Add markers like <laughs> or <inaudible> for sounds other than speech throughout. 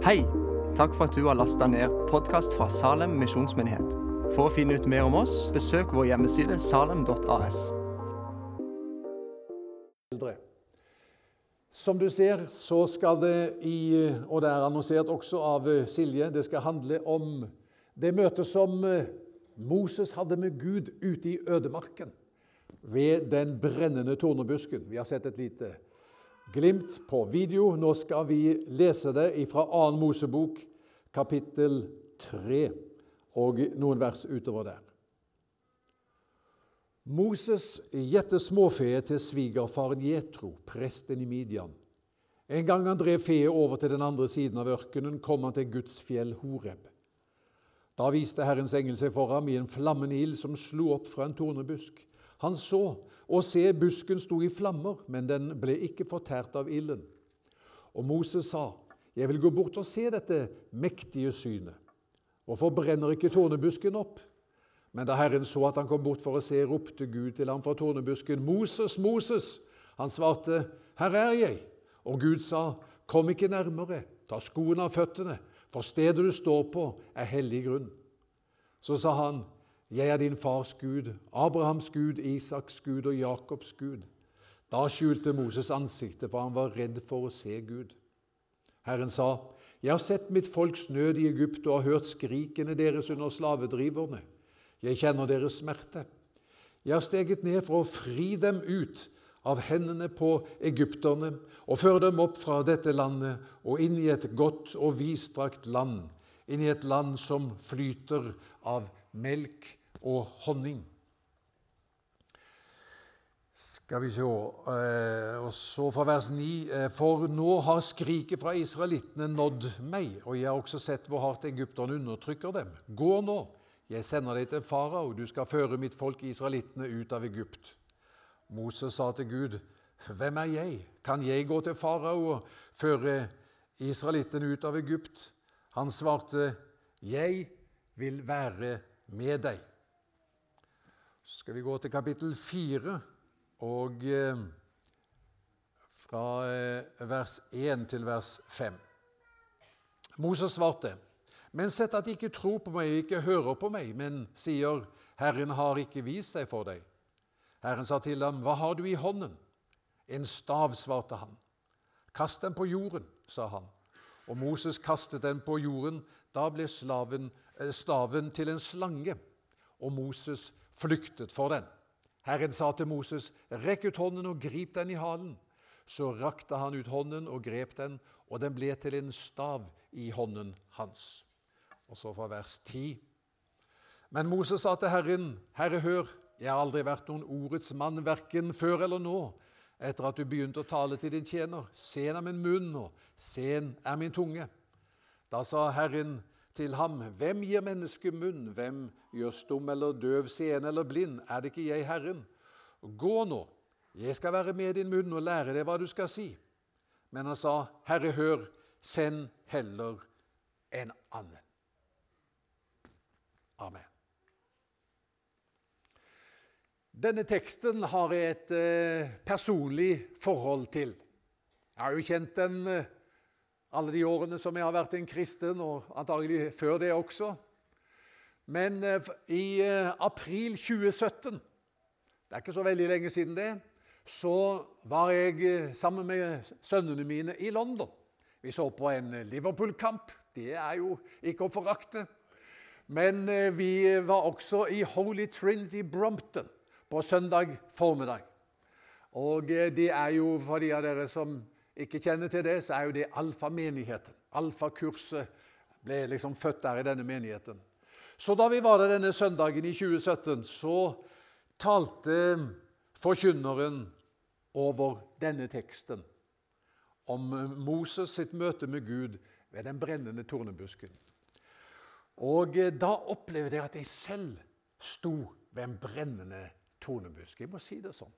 Hei! Takk for at du har lasta ned podkast fra Salem misjonsmyndighet. For å finne ut mer om oss, besøk vår hjemmeside salem.as. Som du ser, så skal det i Og det er annonsert også av Silje. Det skal handle om det møtet som Moses hadde med Gud ute i ødemarken ved den brennende tornebusken. Vi har sett et lite glimt på video. Nå skal vi lese det fra 2. Mosebok, kapittel 3, og noen vers utover der. Moses gjette småfe til svigerfaren Jetro, presten i Midian. En gang han drev feet over til den andre siden av ørkenen, kom han til Guds fjell Horeb. Da viste Herrens engel seg for ham i en flammende ild som slo opp fra en tornebusk. Han så, og se, busken sto i flammer, men den ble ikke fortært av ilden. Og Moses sa, 'Jeg vil gå bort og se dette mektige synet.' 'Hvorfor brenner ikke tornebusken opp?' Men da Herren så at han kom bort for å se, ropte Gud til ham fra tornebusken, 'Moses, Moses!' Han svarte, 'Her er jeg.' Og Gud sa, 'Kom ikke nærmere, ta skoene av føttene, for stedet du står på, er hellig grunn.' Så sa han, 'Jeg er din fars Gud, Abrahams Gud, Isaks Gud og Jakobs Gud.' Da skjulte Moses ansiktet, for han var redd for å se Gud. Herren sa, 'Jeg har sett mitt folks nød i Egypt og har hørt skrikene deres under slavedriverne.' 'Jeg kjenner deres smerte.' 'Jeg har steget ned for å fri dem ut av hendene på egypterne' 'og føre dem opp fra dette landet og inn i et godt og vidstrakt land' 'inn i et land som flyter av melk og honning'. Skal vi se Og så fra vers 9.: For nå har skriket fra israelittene nådd meg, og jeg har også sett hvor hardt egypterne undertrykker dem. Gå nå, jeg sender deg til farao, du skal føre mitt folk israelittene ut av Egypt. Moses sa til Gud, Hvem er jeg? Kan jeg gå til farao og føre israelittene ut av Egypt? Han svarte, Jeg vil være med deg. Skal vi gå til kapittel 4, og eh, fra eh, vers 1 til vers 5. Moses svarte, men sett at de ikke tror på meg, ikke hører på meg, men sier, Herren har ikke vist seg for deg. Herren sa til ham, Hva har du i hånden? En stav, svarte han. Kast den på jorden, sa han. Og Moses kastet den på jorden. Da ble slaven, staven til en slange, og Moses flyktet for den. Herren sa til Moses, Rekk ut hånden og grip den i halen. Så rakte han ut hånden og grep den, og den ble til en stav i hånden hans. Og så fra vers 10. Men Moses sa til Herren, Herre, hør, jeg har aldri vært noen ordets mann, verken før eller nå, etter at du begynte å tale til din tjener. Sen er min munn, og sen er min tunge. Da sa Herren til ham, Hvem gir mennesket munn? Hvem gjør stum eller døv, seende eller blind? Er det ikke jeg, Herren? Gå nå, jeg skal være med din munn og lære deg hva du skal si. Men han sa, Herre, hør, send heller en annen. Amen. Denne teksten har jeg et eh, personlig forhold til. Jeg har jo kjent den eh, alle de årene som jeg har vært en kristen, og antagelig før det også. Men eh, i eh, april 2017, det er ikke så veldig lenge siden det, så var jeg eh, sammen med sønnene mine i London. Vi så på en Liverpool-kamp. Det er jo ikke å forakte. Men vi var også i Holy Trinity Brompton på søndag formiddag. Og det er jo for de av dere som ikke kjenner til det, så er jo det alfamenigheten. Alfakurset ble liksom født der i denne menigheten. Så da vi var der denne søndagen i 2017, så talte forkynneren over denne teksten om Moses sitt møte med Gud ved den brennende tornebusken. Og da opplevde jeg at jeg selv sto ved en brennende tornebusk. Jeg må si det sånn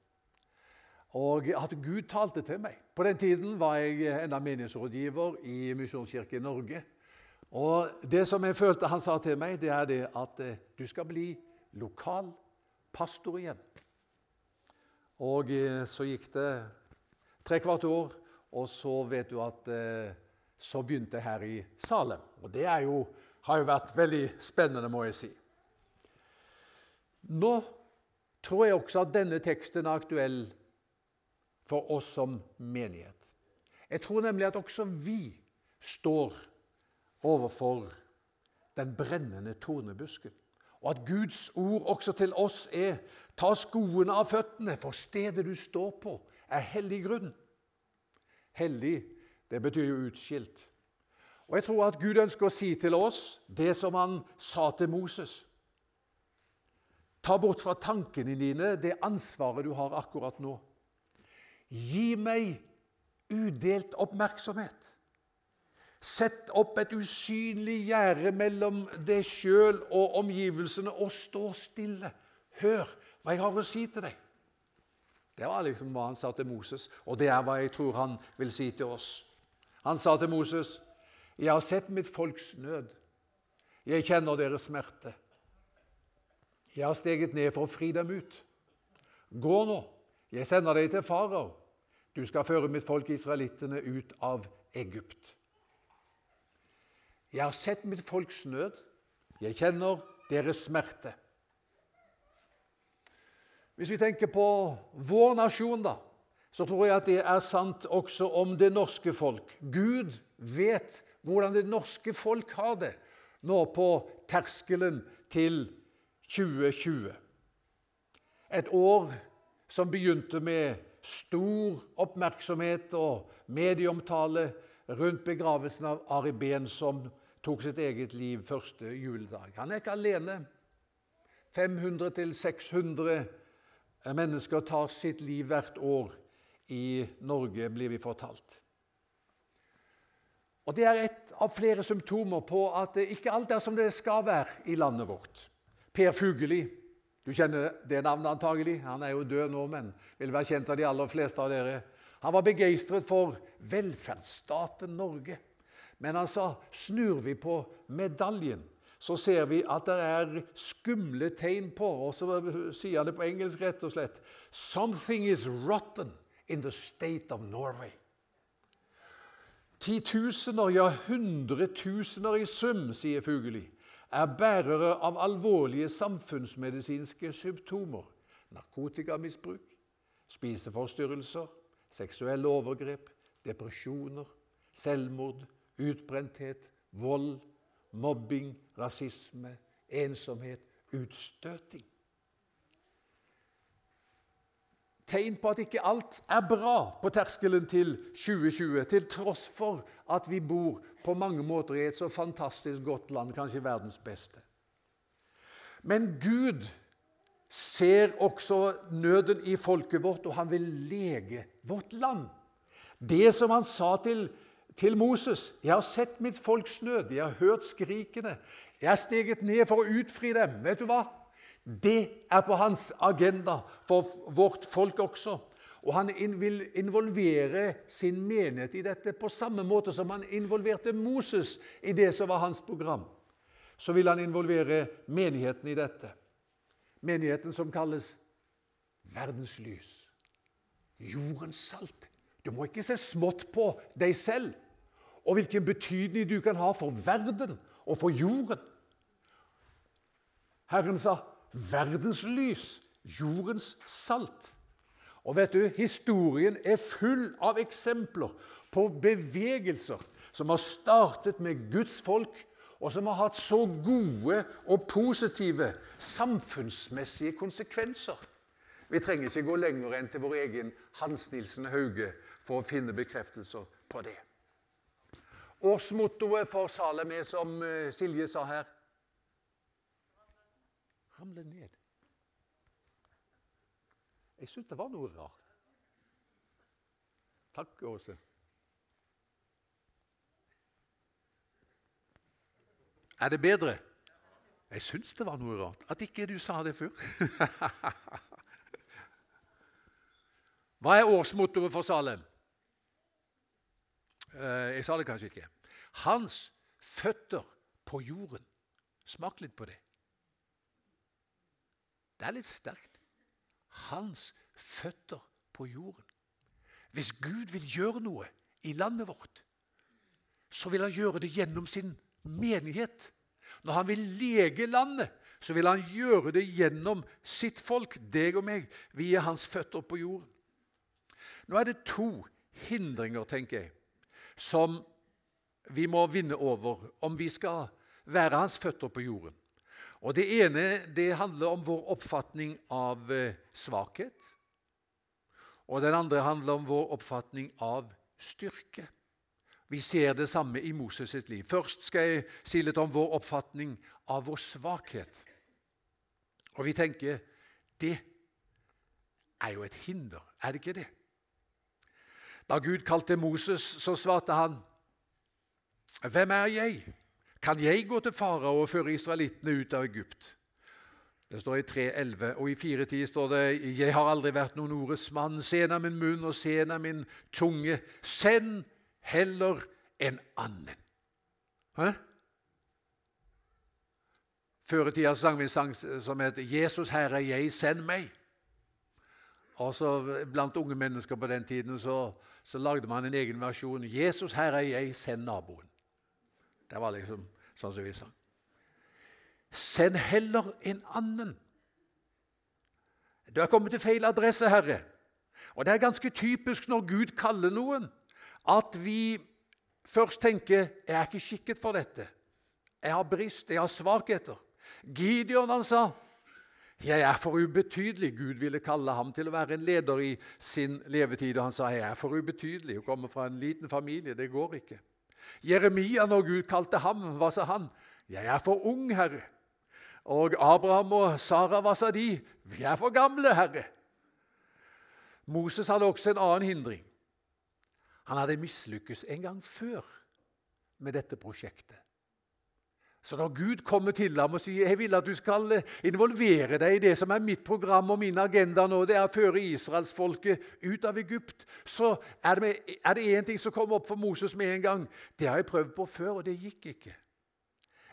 og at Gud talte til meg. På den tiden var jeg enda menighetsrådgiver i Misjonskirken Norge. Og Det som jeg følte han sa til meg, det er det at eh, du skal bli lokal pastor igjen. Og eh, så gikk det tre kvart år, og så vet du at eh, så begynte jeg her i Salem. Og det jo, har jo vært veldig spennende, må jeg si. Nå tror jeg også at denne teksten er aktuell for oss som menighet. Jeg tror nemlig at også vi står overfor den brennende tornebusken. Og at Guds ord også til oss er ta skoene av føttene, for stedet du står på, er hellig grunn. Hellig, det betyr jo utskilt. Og Jeg tror at Gud ønsker å si til oss det som han sa til Moses. Ta bort fra tankene dine det ansvaret du har akkurat nå. Gi meg udelt oppmerksomhet. Sett opp et usynlig gjerde mellom deg sjøl og omgivelsene, og stå stille. Hør hva jeg har å si til deg. Det var liksom hva han sa til Moses, og det er hva jeg tror han vil si til oss. Han sa til Moses, 'Jeg har sett mitt folks nød. Jeg kjenner deres smerte.' 'Jeg har steget ned for å fri dem ut.' 'Gå nå, jeg sender deg til farao.' 'Du skal føre mitt folk israelittene ut av Egypt.' Jeg har sett mitt folks nød. Jeg kjenner deres smerte. Hvis vi tenker på vår nasjon, da, så tror jeg at det er sant også om det norske folk. Gud vet hvordan det norske folk har det nå på terskelen til 2020. Et år som begynte med stor oppmerksomhet og medieomtale rundt begravelsen av Ari Behn, som tok sitt eget liv første juledag. Han er ikke alene. 500-600 mennesker tar sitt liv hvert år i Norge, blir vi fortalt. Og Det er et av flere symptomer på at det ikke alt er som det skal være i landet vårt. Per Fugelli, du kjenner det navnet antagelig. Han er jo død nå, men vil være kjent av de aller fleste av dere. Han var begeistret for velferdsstaten Norge. Men han sa snur vi på medaljen, så ser vi at det er skumle tegn på Og så sier han det på engelsk rett og slett. Something is rotten in the state of Norway. Titusener, ja hundretusener i sum, sier Fugelli, er bærere av alvorlige samfunnsmedisinske symptomer. Narkotikamisbruk, spiseforstyrrelser, seksuelle overgrep, depresjoner, selvmord, utbrenthet, vold, mobbing, rasisme, ensomhet, utstøting. Tegn på at ikke alt er bra på terskelen til 2020, til tross for at vi bor på mange måter i et så fantastisk godt land, kanskje verdens beste. Men Gud ser også nøden i folket vårt, og han vil lege vårt land. Det som han sa til til Moses. 'Jeg har sett mitt folks nød, jeg har hørt skrikene.' 'Jeg er steget ned for å utfri dem.' Vet du hva? Det er på hans agenda for vårt folk også. Og han vil involvere sin menighet i dette på samme måte som han involverte Moses i det som var hans program. Så vil han involvere menigheten i dette. Menigheten som kalles verdens lys. Jordens salt. Du må ikke se smått på deg selv og hvilken betydning du kan ha for verden og for jorden. Herren sa 'verdens lys, jordens salt'. Og vet du, Historien er full av eksempler på bevegelser som har startet med Guds folk, og som har hatt så gode og positive samfunnsmessige konsekvenser. Vi trenger ikke gå lenger enn til vår egen Hans Nilsen Hauge for å finne bekreftelser på det. Årsmottoet for Salem er, som eh, Silje sa her Ramle ned. Jeg syntes det var noe rart. Takk, Åse. Er det bedre? Jeg syns det var noe rart at ikke du sa det før. <laughs> Hva er årsmottoet for Salem? Eh, jeg sa det kanskje ikke. Hans føtter på jorden. Smak litt på det. Det er litt sterkt. Hans føtter på jorden. Hvis Gud vil gjøre noe i landet vårt, så vil han gjøre det gjennom sin menighet. Når han vil lege landet, så vil han gjøre det gjennom sitt folk, deg og meg. Vi er hans føtter på jorden. Nå er det to hindringer, tenker jeg, som vi må vinne over om vi skal være hans føtter på jorden. Og Det ene det handler om vår oppfatning av eh, svakhet. Og den andre handler om vår oppfatning av styrke. Vi ser det samme i Moses sitt liv. Først skal jeg si litt om vår oppfatning av vår svakhet. Og vi tenker det er jo et hinder, er det ikke det? Da Gud kalte Moses, så svarte han, 'Hvem er jeg? Kan jeg gå til farao og føre israelittene ut av Egypt?' Det står i 3.11, og i 4.10 står det, 'Jeg har aldri vært noen ordes mann. Sen av min munn og sen av min tunge. Send heller en annen. Hæ? Før i tida sang vi en sang som het 'Jesus, Herre, jeg, send meg'. Og så Blant unge mennesker på den tiden så, så lagde man en egen versjon. 'Jesus, Herre, jeg, send naboen'. Det var liksom sånn som vi sa. Send heller en annen. Du er kommet til feil adresse, Herre. Og Det er ganske typisk når Gud kaller noen, at vi først tenker 'Jeg er ikke skikket for dette'. Jeg har brist, jeg har svakheter. Gideon han sa 'Jeg er for ubetydelig'. Gud ville kalle ham til å være en leder i sin levetid. Og han sa 'Jeg er for ubetydelig'. Å komme fra en liten familie, det går ikke. Jeremia, når Gud kalte ham, hva sa han? 'Jeg er for ung, Herre'. Og Abraham og Sara, hva sa de? 'Vi er for gamle, Herre'. Moses hadde også en annen hindring. Han hadde mislykkes en gang før med dette prosjektet. Så når Gud kommer til ham og sier jeg vil at du skal involvere deg i det som er mitt program og min agenda nå, det er å føre israelsfolket ut av Egypt, så er det én ting som kommer opp for Moses med en gang. Det har jeg prøvd på før, og det gikk ikke.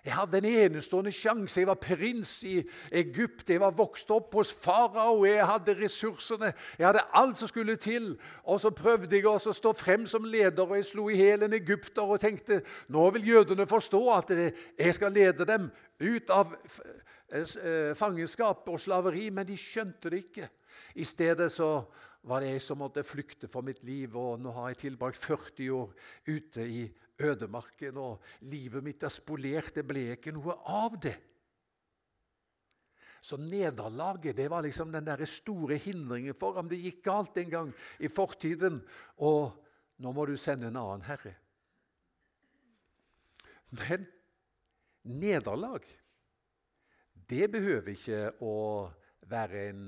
Jeg hadde en enestående sjanse. Jeg var prins i Egypt. Jeg var vokst opp hos farao. Jeg hadde ressursene. Jeg hadde alt som skulle til. Og så prøvde jeg å stå frem som leder, og jeg slo i hjel en egypter og tenkte nå vil jødene forstå at jeg skal lede dem ut av eh, fangenskap og slaveri. Men de skjønte det ikke. I stedet så var det jeg som måtte flykte for mitt liv, og nå har jeg tilbrakt 40 år ute i ødemarken, og livet mitt er spolert. Det ble ikke noe av det. Så nederlaget det var liksom den der store hindringen for ham. Det gikk galt en gang i fortiden, og nå må du sende en annen herre. Men nederlag, det behøver ikke å være en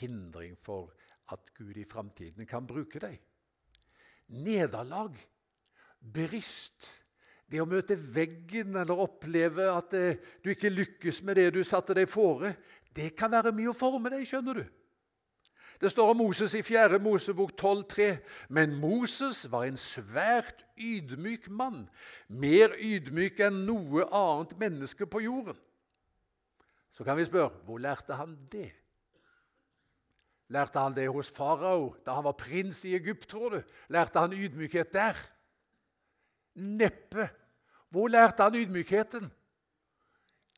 hindring for at Gud i framtiden kan bruke deg. Nederlag brist. Det å møte veggen eller oppleve at eh, du ikke lykkes med det du satte deg fore, det kan være mye å forme deg, skjønner du. Det står om Moses i 4. Mosebok 12,3. Men Moses var en svært ydmyk mann, mer ydmyk enn noe annet menneske på jorden. Så kan vi spørre hvor lærte han det? Lærte han det hos farao da han var prins i Egypt, tror du? Lærte han ydmykhet der? Neppe. Hvor lærte han ydmykheten?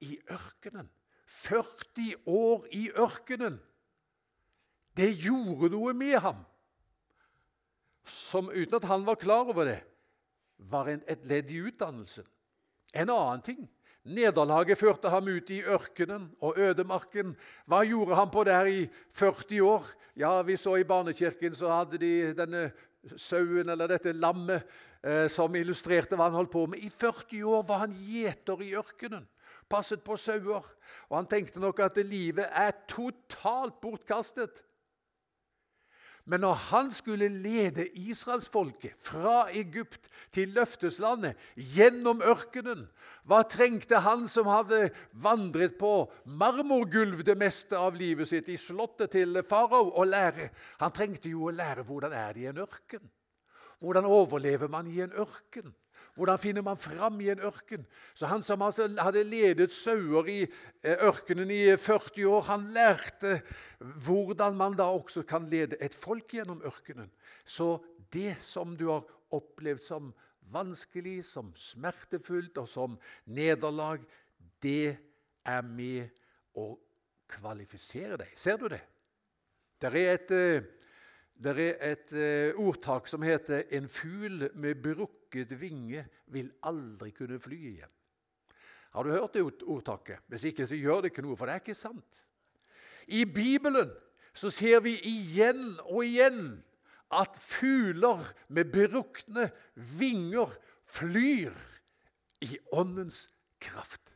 I ørkenen. 40 år i ørkenen. Det gjorde noe med ham, som uten at han var klar over det, var et ledd i utdannelsen. En annen ting. Nederlaget førte ham ut i ørkenen og ødemarken. Hva gjorde han på der i 40 år? Ja, Vi så i barnekirken så hadde de denne sauen eller dette lammet som illustrerte hva han holdt på med. I 40 år var han gjeter i ørkenen, passet på sauer. Og han tenkte nok at livet er totalt bortkastet. Men når han skulle lede israelsfolket fra Egypt til løfteslandet, gjennom ørkenen, hva trengte han som hadde vandret på marmorgulv det meste av livet sitt i slottet til farao, å lære? Han trengte jo å lære hvordan er det i en ørken. Hvordan overlever man i en ørken? Hvordan finner man fram i en ørken? Så Han som altså hadde ledet sauer i eh, ørkenen i 40 år, han lærte hvordan man da også kan lede et folk gjennom ørkenen. Så det som du har opplevd som vanskelig, som smertefullt og som nederlag, det er med å kvalifisere deg. Ser du det? Det er et, der er et eh, ordtak som heter 'En fugl med brukket vinge vil aldri kunne fly igjen'. Har du hørt det ordtaket? Hvis ikke, så gjør det ikke noe, for det er ikke sant. I Bibelen så ser vi igjen og igjen at fugler med berukne vinger flyr i åndens kraft.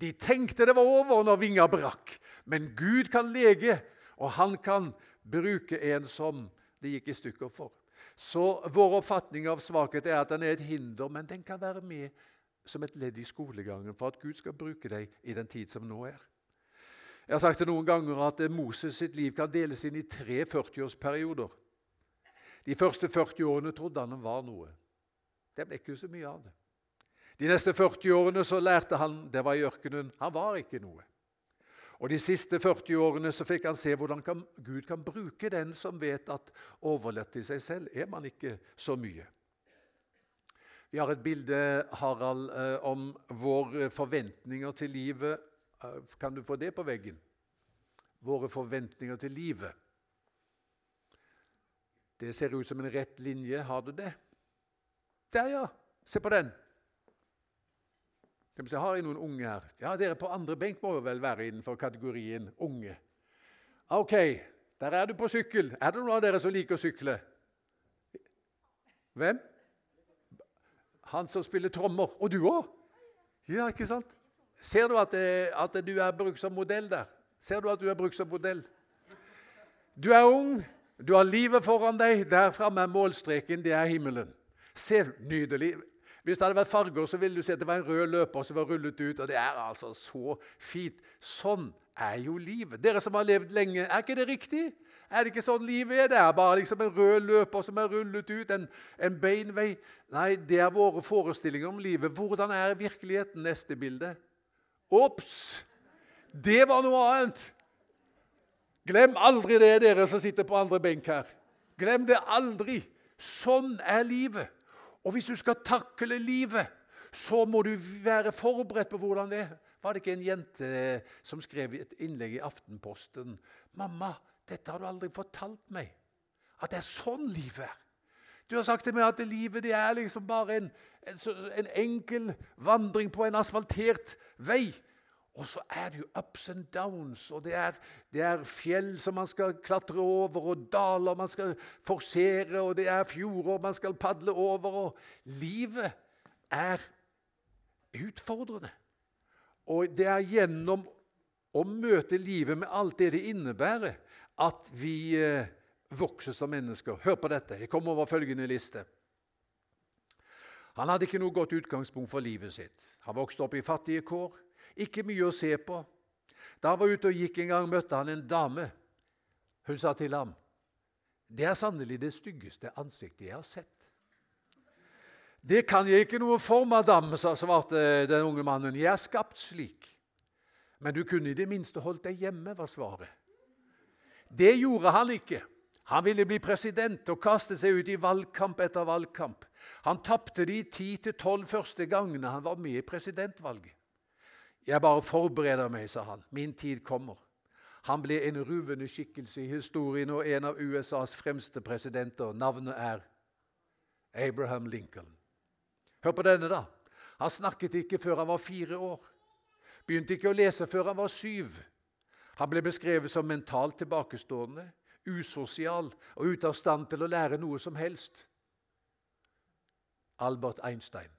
De tenkte det var over når vinga brakk, men Gud kan lege, og han kan bruke en som det gikk i stykker for. Så vår oppfatning av svakhet er at den er et hinder, men den kan være med som et ledd i skolegangen for at Gud skal bruke deg i den tid som nå er. Jeg har sagt det noen ganger at Moses sitt liv kan deles inn i tre 40-årsperioder. De første 40 årene trodde han han var noe. Det ble ikke så mye av det. De neste 40 årene så lærte han det var i ørkenen. Han var ikke noe. Og De siste 40 årene så fikk han se hvordan kan, Gud kan bruke den som vet at overlatt til seg selv er man ikke så mye. Vi har et bilde Harald, eh, om våre forventninger til livet. Eh, kan du få det på veggen? Våre forventninger til livet. Det ser ut som en rett linje. Har du det? Der, ja. Se på den. Se, Har jeg noen unge her? Ja, Dere på andre benk må vel være innenfor kategorien unge. Ok, der er du på sykkel. Er det noen av dere som liker å sykle? Hvem? Han som spiller trommer. Og du òg? Ja, ikke sant? Ser du at, at du er brukt som modell der? Ser du at du er brukt som modell? Du er ung. Du har livet foran deg. Der framme er målstreken. Det er himmelen. Se, nydelig. Hvis det hadde vært farger, så ville du se at det var en rød løper som var rullet ut. og Det er altså så fint. Sånn er jo livet. Dere som har levd lenge, er ikke det riktig? Er det ikke sånn livet er? Det er bare liksom en rød løper som er rullet ut, en, en beinvei. Nei, det er våre forestillinger om livet. Hvordan er virkeligheten? Neste bilde. Ops! Det var noe annet. Glem aldri det, dere som sitter på andre benk her. Glem det aldri. Sånn er livet. Og hvis du skal takle livet, så må du være forberedt på hvordan det er. Var det ikke en jente eh, som skrev et innlegg i Aftenposten? 'Mamma, dette har du aldri fortalt meg. At det er sånn livet er.' Du har sagt til meg at livet det er liksom bare en, en, en enkel vandring på en asfaltert vei. Og så er det jo ups and downs, og det er, det er, fjell som man skal klatre over, og daler man skal forsere, og det er fjorder man skal padle over. Og livet er utfordrende. Og det er gjennom å møte livet med alt det det innebærer, at vi eh, vokser som mennesker. Hør på dette. Jeg kommer over følgende liste. Han hadde ikke noe godt utgangspunkt for livet sitt. Han vokste opp i fattige kår. Ikke mye å se på. Da han var ute og gikk en gang, møtte han en dame. Hun sa til ham, 'Det er sannelig det styggeste ansiktet jeg har sett.' 'Det kan jeg ikke noe for, madame', svarte den unge mannen. 'Jeg er skapt slik.' 'Men du kunne i det minste holdt deg hjemme', var svaret. Det gjorde han ikke. Han ville bli president og kaste seg ut i valgkamp etter valgkamp. Han tapte de ti til tolv første gangene han var med i presidentvalget. Jeg bare forbereder meg, sa han. Min tid kommer. Han ble en ruvende skikkelse i historien og en av USAs fremste presidenter. Navnet er Abraham Lincoln. Hør på denne, da. Han snakket ikke før han var fire år. Begynte ikke å lese før han var syv. Han ble beskrevet som mentalt tilbakestående, usosial og ute av stand til å lære noe som helst. Albert Einstein.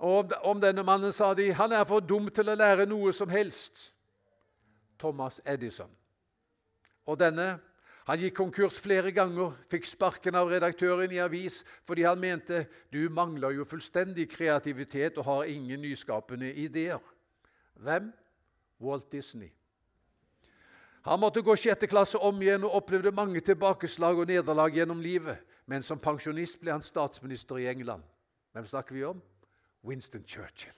Og om denne mannen sa de han er for dum til å lære noe som helst. Thomas Edison. Og denne han gikk konkurs flere ganger, fikk sparken av redaktøren i avis fordi han mente du mangler jo fullstendig kreativitet og har ingen nyskapende ideer. Hvem? Walt Disney. Han måtte gå sjette klasse om igjen og opplevde mange tilbakeslag og nederlag gjennom livet. Men som pensjonist ble han statsminister i England. Hvem snakker vi om? Winston Churchill.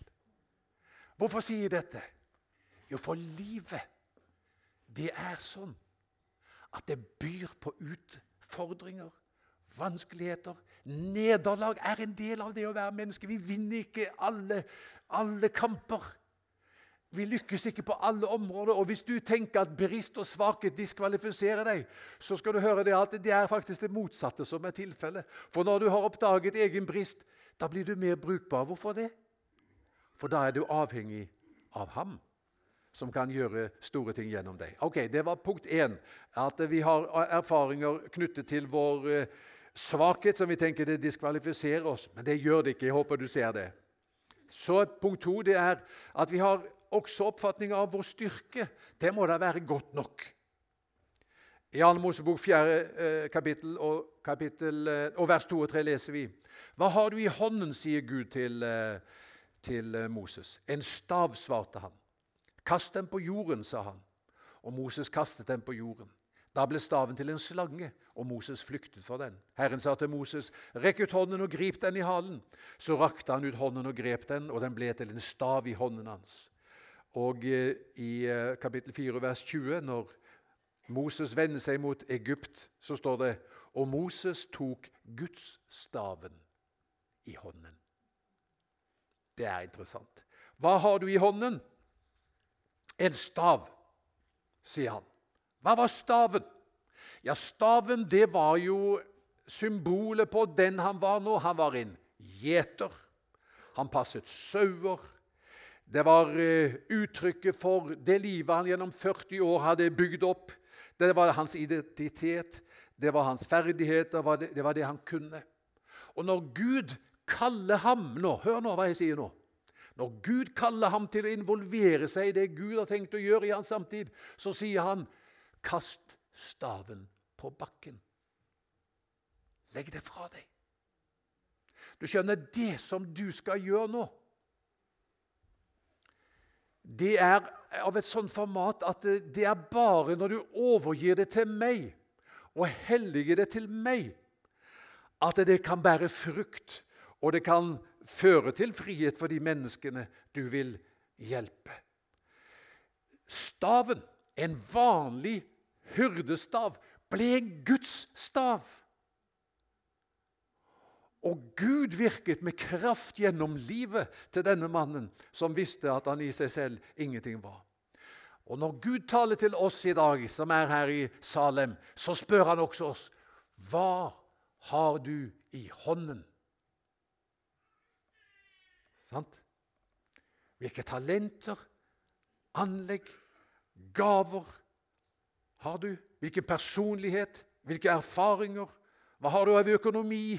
Hvorfor sier jeg dette? Jo, for livet, det er sånn at det byr på utfordringer, vanskeligheter. Nederlag er en del av det å være menneske. Vi vinner ikke alle, alle kamper. Vi lykkes ikke på alle områder. og Hvis du tenker at brist og svakhet diskvalifiserer deg, så skal du høre det at det er faktisk det motsatte som er tilfellet. For når du har oppdaget egen brist, da blir du mer brukbar. Hvorfor det? For da er du avhengig av ham som kan gjøre store ting gjennom deg. Ok, Det var punkt én. At vi har erfaringer knyttet til vår eh, svakhet som vi tenker det diskvalifiserer oss. Men det gjør det ikke. Jeg håper du ser det. Så punkt to det er at vi har også oppfatninga av vår styrke. Det må da være godt nok. I 2. Mosebok 4. Eh, kapittel, og, kapittel eh, og, vers 2 og 3 leser vi Hva har du i hånden, sier Gud til, til Moses. En stav, svarte han. Kast den på jorden, sa han. Og Moses kastet den på jorden. Da ble staven til en slange, og Moses flyktet for den. Herren sa til Moses, 'Rekk ut hånden og grip den i halen.' Så rakte han ut hånden og grep den, og den ble til en stav i hånden hans. Og eh, i eh, kapittel 4, vers 20, når Moses vender seg mot Egypt, så står det og Moses tok Gudsstaven i hånden. Det er interessant. Hva har du i hånden? En stav, sier han. Hva var staven? Ja, staven det var jo symbolet på den han var nå. Han var en gjeter. Han passet sauer. Det var uh, uttrykket for det livet han gjennom 40 år hadde bygd opp. Det var hans identitet, det var hans ferdigheter, det var det han kunne. Og når Gud kaller ham nå Hør nå hva jeg sier nå. Når Gud kaller ham til å involvere seg i det Gud har tenkt å gjøre i hans samtid, så sier han, 'Kast staven på bakken'. Legg det fra deg. Du skjønner, det som du skal gjøre nå, det er av et sånt format at det er bare når du overgir det til meg og helliger det til meg, at det kan bære frukt, og det kan føre til frihet for de menneskene du vil hjelpe. Staven, en vanlig hyrdestav, ble en Guds stav. Og Gud virket med kraft gjennom livet til denne mannen, som visste at han i seg selv ingenting var. Og Når Gud taler til oss i dag, som er her i Salem, så spør han også oss hva har du i hånden? Sant? Hvilke talenter, anlegg, gaver har du? Hvilken personlighet? Hvilke erfaringer? Hva har du av økonomi?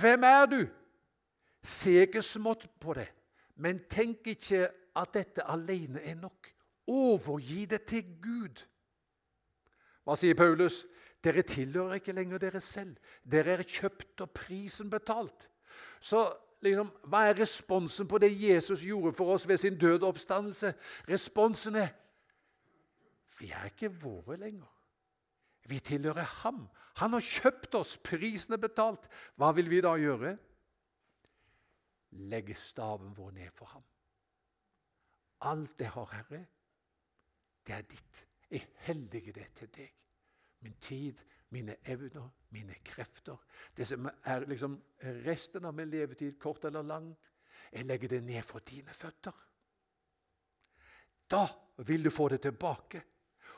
Hvem er du? Se ikke smått på det, men tenk ikke at dette alene er nok. Overgi det til Gud. Hva sier Paulus? Dere tilhører ikke lenger dere selv. Dere er kjøpt og prisen betalt. Så liksom, hva er responsen på det Jesus gjorde for oss ved sin døde oppstandelse? Responsen er vi er ikke våre lenger. Vi tilhører ham. Han har kjøpt oss. Prisen er betalt. Hva vil vi da gjøre? Legge staven vår ned for ham. Alt det har, Herre, det er ditt. Jeg helliger det til deg. Min tid, mine evner, mine krefter. Det som er liksom resten av min levetid, kort eller lang. Jeg legger det ned for dine føtter. Da vil du få det tilbake.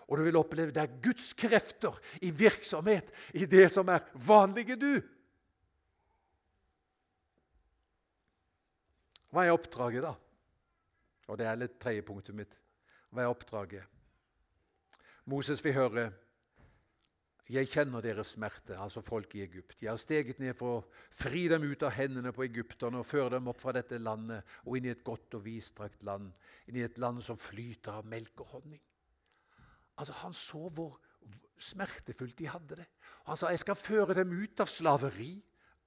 Og du vil oppleve det er Guds krefter i virksomhet i det som er vanlige du. Hva er oppdraget, da? Og Det er litt tredje punktet mitt. Hva er oppdraget? Moses vil høre jeg kjenner deres smerte, altså folk i Egypt. Jeg har steget ned for å fri dem ut av hendene på egypterne og føre dem opp fra dette landet og inn i et godt og vidstrakt land, inn i et land som flyter av melk og honning. Altså, Han så hvor smertefullt de hadde det. Han sa jeg skal føre dem ut av slaveri,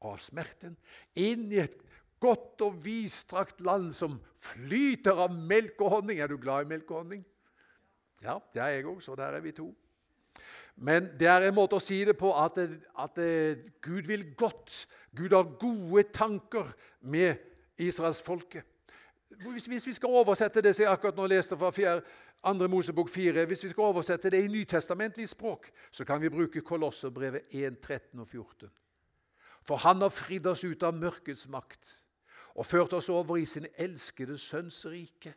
av smerten, inn i et godt og vidstrakt land som flyter av melk og honning. Er du glad i melk og honning? Ja, det er jeg òg, så der er vi to. Men det er en måte å si det på at, at Gud vil godt. Gud har gode tanker med israelsfolket. Hvis, hvis, vi skal oversette det som jeg akkurat nå leste fra 4, 2. Mosebok 4, hvis vi skal oversette det i nytestamentlig språk, så kan vi bruke Kolosserbrevet 1, 13 og 14. For han har fridd oss ut av mørkets makt og ført oss over i sin elskede sønns rike.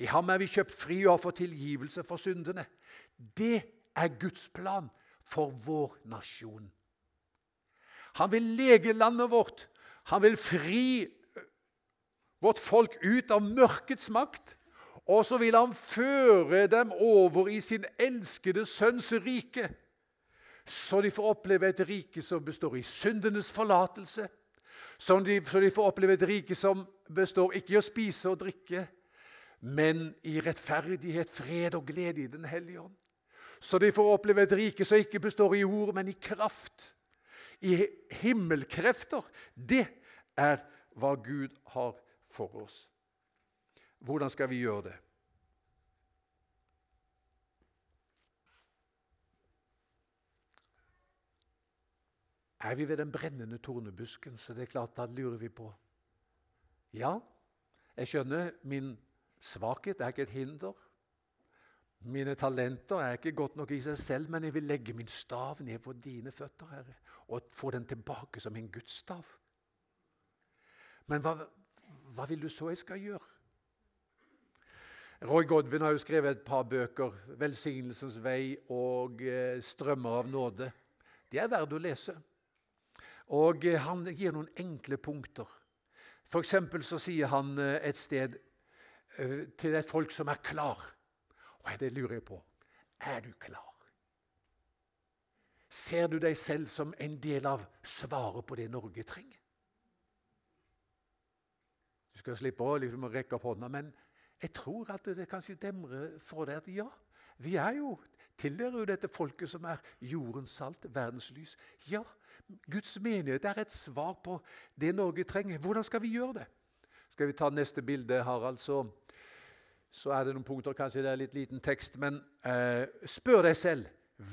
I ham er vi kjøpt fri og har fått tilgivelse for syndene. Det er Guds plan for vår nasjon. Han vil lege landet vårt. Han vil fri vårt folk ut av mørkets makt. Og så vil han føre dem over i sin elskede sønns rike, så de får oppleve et rike som består i syndenes forlatelse, så de, så de får oppleve et rike som består ikke i å spise og drikke, men i rettferdighet, fred og glede i Den hellige ånd. Så de får oppleve et rike som ikke består i ord, men i kraft. I himmelkrefter. Det er hva Gud har for oss. Hvordan skal vi gjøre det? Er vi ved den brennende tornebusken, så det er klart da lurer vi på. Ja, jeg skjønner min svakhet er ikke et hinder. Mine talenter er ikke godt nok i seg selv, men jeg vil legge min stav ned for dine føtter, Herre, og få den tilbake som en Guds stav. Men hva, hva vil du så jeg skal gjøre? Roy Godwin har jo skrevet et par bøker, 'Velsignelsens vei' og eh, 'Strømmer av nåde'. De er verdt å lese. Og eh, Han gir noen enkle punkter. For så sier han eh, et sted til et folk som er klar. Og det lurer jeg på. Er du klar? Ser du deg selv som en del av svaret på det Norge trenger? Du skal slippe å liksom rekke opp hånda, men jeg tror at det kanskje demrer for deg at ja, vi er jo, tilhører jo dette folket som er jordens salt, verdens lys. Ja, Guds menighet er et svar på det Norge trenger. Hvordan skal vi gjøre det? Skal vi ta neste bilde, Harald, så, så er det noen punkter, kanskje det er litt liten tekst, men eh, spør deg selv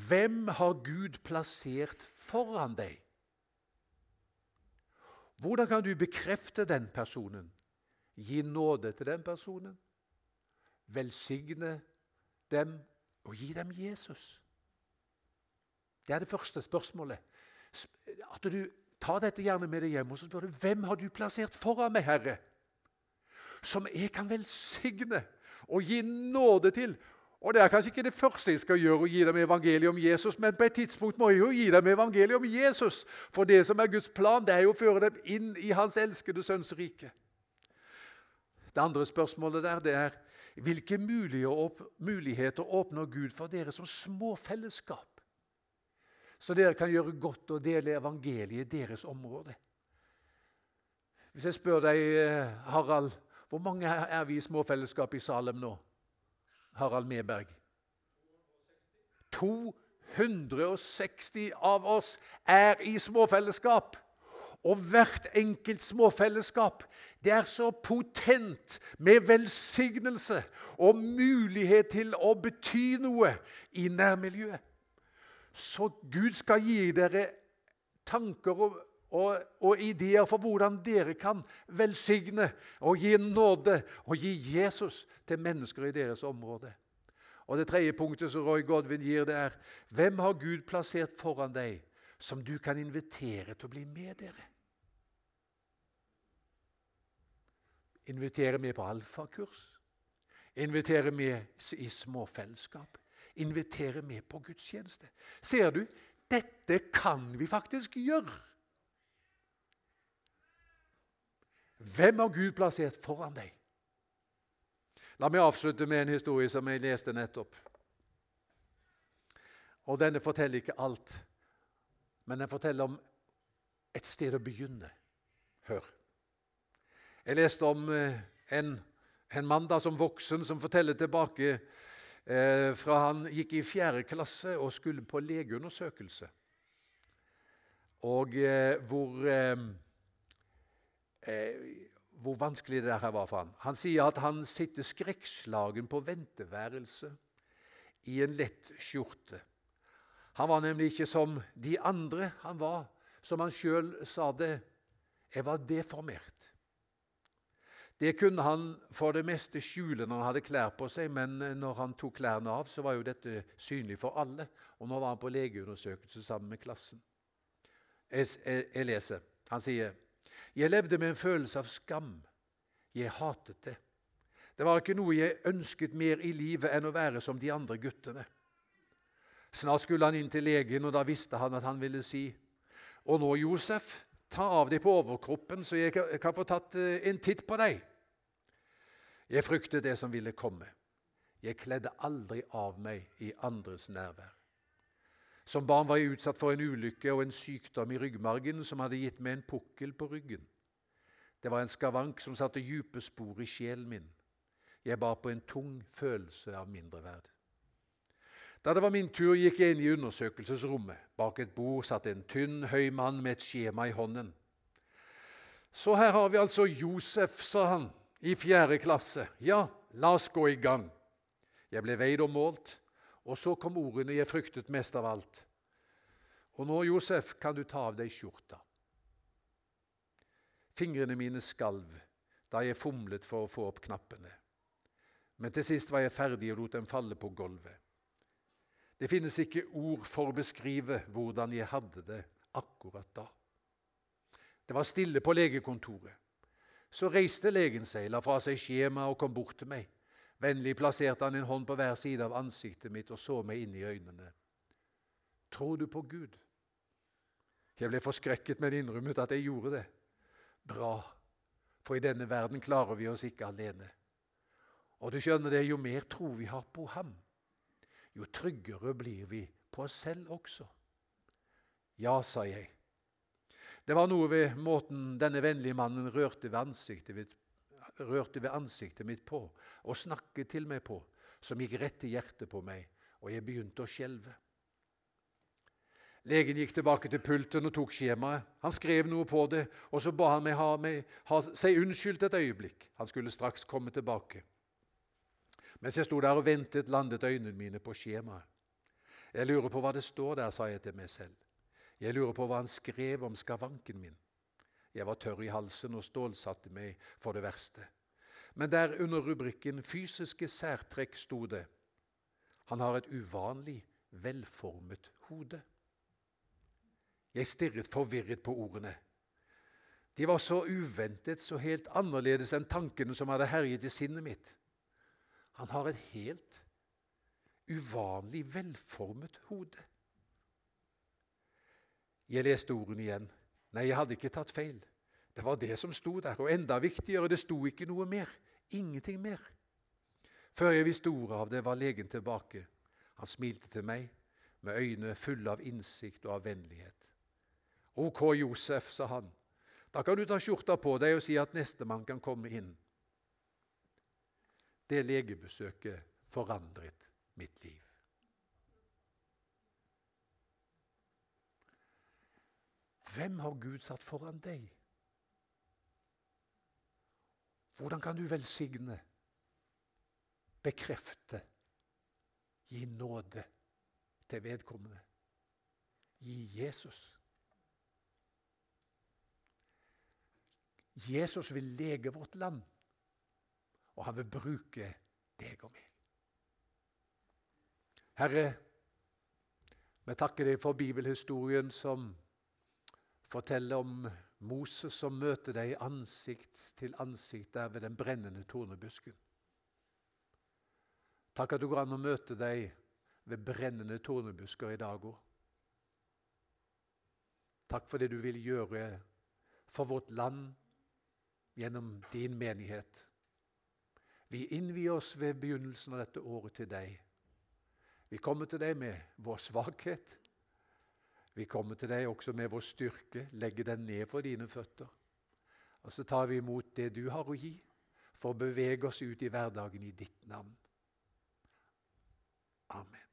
hvem har Gud plassert foran deg? Hvordan kan du bekrefte den personen? Gi nåde til den personen. Velsigne dem og gi dem Jesus. Det er det første spørsmålet. At du tar dette gjerne med deg hjem og så spør du, hvem har du plassert foran meg, Herre, som jeg kan velsigne og gi nåde til. Og Det er kanskje ikke det første jeg skal gjøre, å gi dem evangeliet om Jesus, men på et tidspunkt må jeg jo gi dem evangeliet om Jesus. For det som er Guds plan, det er jo å føre dem inn i Hans elskede sønns rike. Det andre spørsmålet der det er hvilke muligheter åpner Gud for dere som små fellesskap? Så dere kan gjøre godt og dele evangeliet i deres område. Hvis jeg spør deg, eh, Harald, hvor mange er vi i småfellesskap i Salem nå? Harald Meberg. 260 av oss er i småfellesskap. Og hvert enkelt småfellesskap det er så potent med velsignelse og mulighet til å bety noe i nærmiljøet. Så Gud skal gi dere tanker og, og, og, ideer for hvordan dere kan velsigne og gi nåde og gi Jesus til mennesker i deres område. Og Det tredje punktet som Roy Godwin gir, det er hvem har Gud plassert foran deg som du kan invitere til å bli med dere? Invitere med på alfakurs. Invitere med i småfellesskap. Invitere med på gudstjeneste. Ser du? Dette kan vi faktisk gjøre. Hvem har Gud plassert foran deg? La meg avslutte med en historie som jeg leste nettopp. Og Denne forteller ikke alt, men den forteller om et sted å begynne. Hør. Jeg leste om eh, en, en mann da som voksen som forteller tilbake eh, fra han gikk i fjerde klasse og skulle på legeundersøkelse. Og eh, hvor, eh, eh hvor vanskelig det her var for han. Han sier at han sitter skrekkslagen på venteværelset i en lett skjorte. Han var nemlig ikke som de andre. Han var, som han sjøl sa det, jeg var deformert. Det kunne han for det meste skjule når han hadde klær på seg, men når han tok klærne av, så var jo dette synlig for alle. Og nå var han på legeundersøkelse sammen med klassen. Jeg, jeg, jeg leser. Han sier, 'Jeg levde med en følelse av skam. Jeg hatet det.' Det var ikke noe jeg ønsket mer i livet enn å være som de andre guttene. Snart skulle han inn til legen, og da visste han at han ville si, 'Og nå, Josef, ta av deg på overkroppen, så jeg kan få tatt eh, en titt på deg.' Jeg fryktet det som ville komme. Jeg kledde aldri av meg i andres nærvær. Som barn var jeg utsatt for en ulykke og en sykdom i ryggmargen som hadde gitt meg en pukkel på ryggen. Det var en skavank som satte dype spor i sjelen min. Jeg bar på en tung følelse av mindreverd. Da det var min tur, gikk jeg inn i undersøkelsesrommet. Bak et bord satt en tynn, høy mann med et skjema i hånden. Så her har vi altså Josef, sa han, i fjerde klasse. Ja, la oss gå i gang. Jeg ble veid og målt, og så kom ordene jeg fryktet mest av alt. Og nå, Josef, kan du ta av deg skjorta. Fingrene mine skalv da jeg fomlet for å få opp knappene. Men til sist var jeg ferdig og lot dem falle på gulvet. Det finnes ikke ord for å beskrive hvordan jeg hadde det akkurat da. Det var stille på legekontoret. Så reiste legen seg, la fra seg skjemaet og kom bort til meg. Vennlig plasserte han en hånd på hver side av ansiktet mitt og så meg inn i øynene. Tror du på Gud? Jeg ble forskrekket, men innrømmet at jeg gjorde det. Bra, for i denne verden klarer vi oss ikke alene. Og du skjønner det, jo mer tro vi har på ham, jo tryggere blir vi på oss selv også. Ja, sa jeg. Det var noe ved måten denne vennlige mannen rørte ved ansiktet mitt ved ansiktet mitt på og snakket til meg på, som gikk rett i hjertet på meg, og jeg begynte å skjelve. Legen gikk tilbake til pulten og tok skjemaet. Han skrev noe på det, og så ba han meg ha, meg, ha seg unnskyldt et øyeblikk. Han skulle straks komme tilbake. Mens jeg sto der og ventet, landet øynene mine på skjemaet. Jeg lurer på hva det står der, sa jeg til meg selv. Jeg lurer på hva han skrev om skavanken min. Jeg var tørr i halsen og stålsatte meg for det verste. Men der under rubrikken 'Fysiske særtrekk' sto det han har et uvanlig velformet hode. Jeg stirret forvirret på ordene. De var så uventet, så helt annerledes enn tankene som hadde herjet i sinnet mitt. Han har et helt uvanlig velformet hode. Jeg leste ordene igjen. Nei, jeg hadde ikke tatt feil. Det var det som sto der. Og enda viktigere, det sto ikke noe mer. Ingenting mer. Før jeg visste ordet av det, var legen tilbake. Han smilte til meg med øyne fulle av innsikt og av vennlighet. Ok, Josef, sa han. Da kan du ta skjorta på deg og si at nestemann kan komme inn. Det legebesøket forandret mitt liv. Hvem har Gud satt foran deg? Hvordan kan du velsigne, bekrefte, gi nåde til vedkommende? Gi Jesus. Jesus vil lege vårt land, og han vil bruke deg og meg. Herre, vi takker deg for bibelhistorien som forteller om Moses som møter deg ansikt til ansikt der ved den brennende tornebusken. Takk at du går an å møte deg ved brennende tornebusker i dag òg. Takk for det du vil gjøre for vårt land gjennom din menighet. Vi innvier oss ved begynnelsen av dette året til deg. Vi kommer til deg med vår svakhet, vi kommer til deg også med vår styrke, legger den ned for dine føtter. Og så tar vi imot det du har å gi, for å bevege oss ut i hverdagen i ditt navn. Amen.